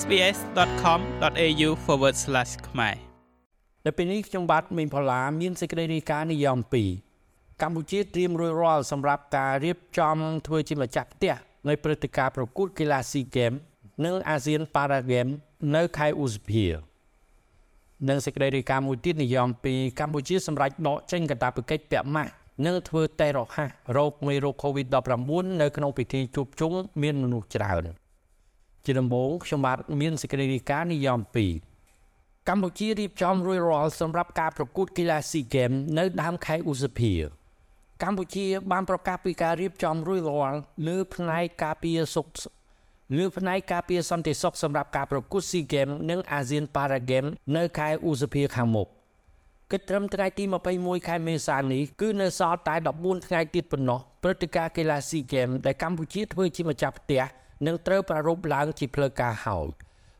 sbs.com.au/ ខ្មែរនៅពេលនេះខ្ញុំបាទមេងផល្លាមានសេចក្តីរាយការណ៍និយម2កម្ពុជាត្រៀមរួចរាល់សម្រាប់ការរៀបចំធ្វើជាម្ចាស់ផ្ទះនៃព្រឹត្តិការណ៍ប្រកួតកីឡាស៊ីហ្គេមនិងអាស៊ានប៉ារ៉ាហ្គេមនៅខែឧសភានិងសេចក្តីរាយការណ៍មួយទៀតនិយម2កម្ពុជាសម្រេចដកចេញកាតព្វកិច្ចពាក់ម៉ាស់និងធ្វើតេស្តរហ័សរោគមេរោគ COVID-19 នៅក្នុងពិធីជួបជុំមានមនុស្សច្រើន ជាដំបូងខ្ញុំបាទមានសេចក្តីរាយការណ៍និយម2កម្ពុជារៀបចំរួចរាល់សម្រាប់ការប្រកួតកីឡាស៊ីហ្គេមនៅដើមខែឧសភាកម្ពុជាបានប្រកាសពីការរៀបចំរួចរាល់លើផ្នែកការពារសុខលើផ្នែកការពារសន្តិសុខសម្រាប់ការប្រកួតស៊ីហ្គេមនិងអាស៊ានប៉ារ៉ាហ្គេមនៅខែឧសភាខាងមុខគិតត្រឹមថ្ងៃទី21ខែមេសានេះគឺនៅសល់តែ14ថ្ងៃទៀតប៉ុណ្ណោះព្រឹត្តិការណ៍កីឡាស៊ីហ្គេមដែលកម្ពុជាធ្វើជាម្ចាស់ផ្ទះ នឹងត្រូវប្រារព្ធឡើងជាផ្លូវការហើយ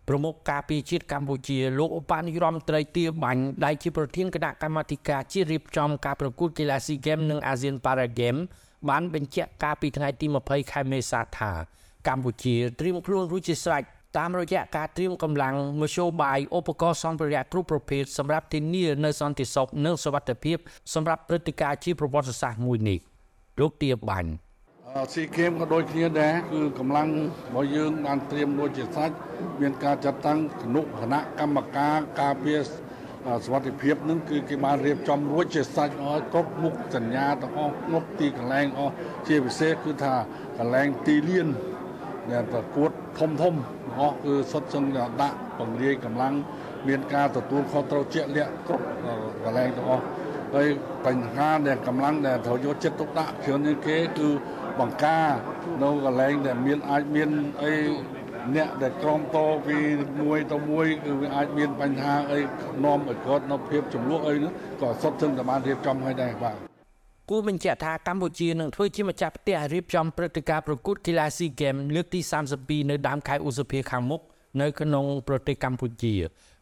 ប្រមុខការពារជាតិកម្ពុជាលោកឧបនាយករដ្ឋមន្ត្រីទាបាញ់ដែលជាប្រធានគណៈកម្មាធិការជាតិរៀបចំការប្រកួតកីឡាស៊ីហ្គេមនិងអាស៊ានប៉ារ៉ាហ្គេមបានបញ្ជាក់កាលពីថ្ងៃទី20ខែមេសាថា កម្ពុជាត្រៀមខ្លួនរួចជាស្រេចតាមរយៈការត្រៀមកម្លាំងមធ្យោបាយឧបករណ៍សម្ភារៈគ្រប់ប្រភេទសម្រាប់ធានានៅសន្តិសុខនិងសុវត្ថិភាពសម្រាប់ព្រឹត្តិការណ៍ជាប្រវត្តិសាស្ត្រមួយនេះលោកទាបាញ់ ស៊ីហ្គេមក៏ដូចគ្នាដែរគឺកម្លាំងរបស់យើងបានត្រៀមរួចជាស្រេចមានការចាត់តាំងគណៈគណៈកម្មការការពារសុវត្ថិភាពនឹងគឺគេបានរៀបចំរួចជាស្រេចអស់គ្រប់មុខសញ្ញាទាំងអស់គ្រប់ទីកន្លែងអស់ជាពិសេសគឺថាកន្លែងទីលានដែលប្រកួតធំធំអស់គឺសុទ្ធសឹងដាក់ពង្រាយកម្លាំងមានការទទួលខុសត្រូវជាក់លាក់គ្រប់កន្លែងទាំងអស់ហើយបញ្ហាដែលកម្លាំងដែលត្រូវយកចិត្តទុកដាក់ច្រើនជាងគេគឺ បង្ការនៅកន្លែងដែលមានអាចមានអីអ្នកដែលក្រមតពីមួយទៅមួយគឺវាអាចមានបញ្ហាអីនាំឲ្យគាត់នៅភាពចំនួនអីនោះក៏សុទ្ធសឹងតែបានរៀបចំឲ្យដែរបាទគូបញ្ជាក់ថាកម្ពុជានឹងធ្វើជាម្ចាស់ផ្ទះរៀបចំព្រឹត្តិការណ៍ប្រកួតកីឡាស៊ីហ្គេមលើកទី32នៅដើមខែឧសភាខាងមុខនៅក្នុងប្រទេសកម្ពុជា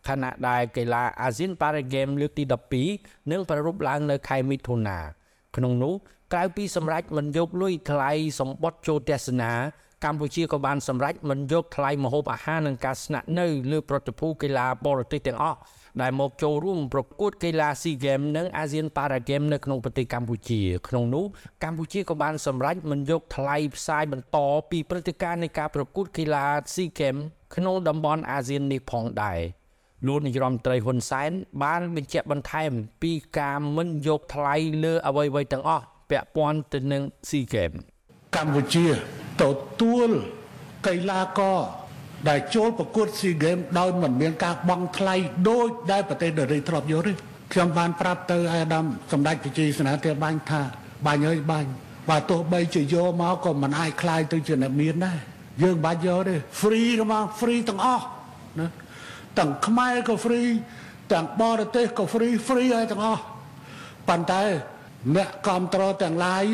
ខណៈដែលកីឡាអាស៊ានប៉ារ៉ាហ្គេមលើកទី12នឹងប្រារព្ធឡើងនៅខែមិថុនាក្នុងនោះ ក្រៅពីសម្រាប់មិនយកលុយថ្លៃសម្បត្តិចូលទស្សនាកម្ពុជាក៏បានសម្រេចមិនយកថ្លៃម្ហូបអាហារនិងការស្នាក់នៅលើប្រតិភូកីឡាបរទេសទាំងអស់ដែលមកចូលរួមប្រកួតកីឡា SEA Games និង ASEAN Para Games នៅក្នុងប្រទេសកម្ពុជាក្នុងនោះកម្ពុជាក៏បានសម្រេចមិនយកថ្លៃផ្សាយបន្តពីព្រឹត្តិការណ៍នៃការប្រកួតកីឡា SEA Games ក្នុងតំបន់អាស៊ាននេះផងដែរលោកនាយរដ្ឋមន្ត្រីហ៊ុនសែនបានបញ្ជាក់បន្ថែមពីការមិនយកថ្លៃលើអ្វីៗទាំងអស់ ពាក់ព័ន្ធទៅនឹង SEA Games កម្ពុជាទទួលកីឡាករដែលចូលប្រកួត SEA Games ដោយមិនមានការបង់ថ្លៃដូចដែលប្រទេសដរីធ្លាប់យកទេខ្ញុំបានប្រាប់ទៅអាដាមសម្ដេចប្រជាសេនាធិបាញ់ថាបាញ់អើយបាញ់បើទោះបីជាយកមកក៏មិនអាចคลายទៅជាអ្នកមានដែរយើងបាច់យកទេ free ក៏មក free ទាំងអស់ណាទាំងខ្មែរក៏ free ទាំងបរទេសក៏ free free ហើយទាំងអស់ប៉ុន្តែ អ្នកគ្រប់គ្រងទាំងឡាយ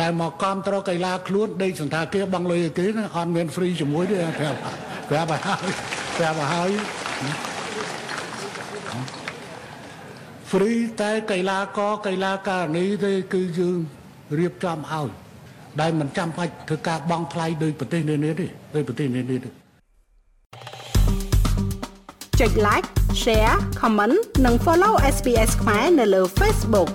ដែលមកគ្រប់គ្រងកីឡាខ្លួនដេកសន្តាគារបង់លុយឲ្យគេអត់មាន free ជាមួយទេប្រាប់ប្រាប់ឲ្យប្រាប់ឲ្យ free តែកីឡាករកីឡាការិនីទេគឺយើងរៀបចំឲ្យដែលមិនចាំបាច់ធ្វើការបង់ថ្លៃដោយប្រទេសនានាទេដោយប្រទេសនានាទេចុច like share comment និង follow SPS ខ្មែរនៅលើ Facebook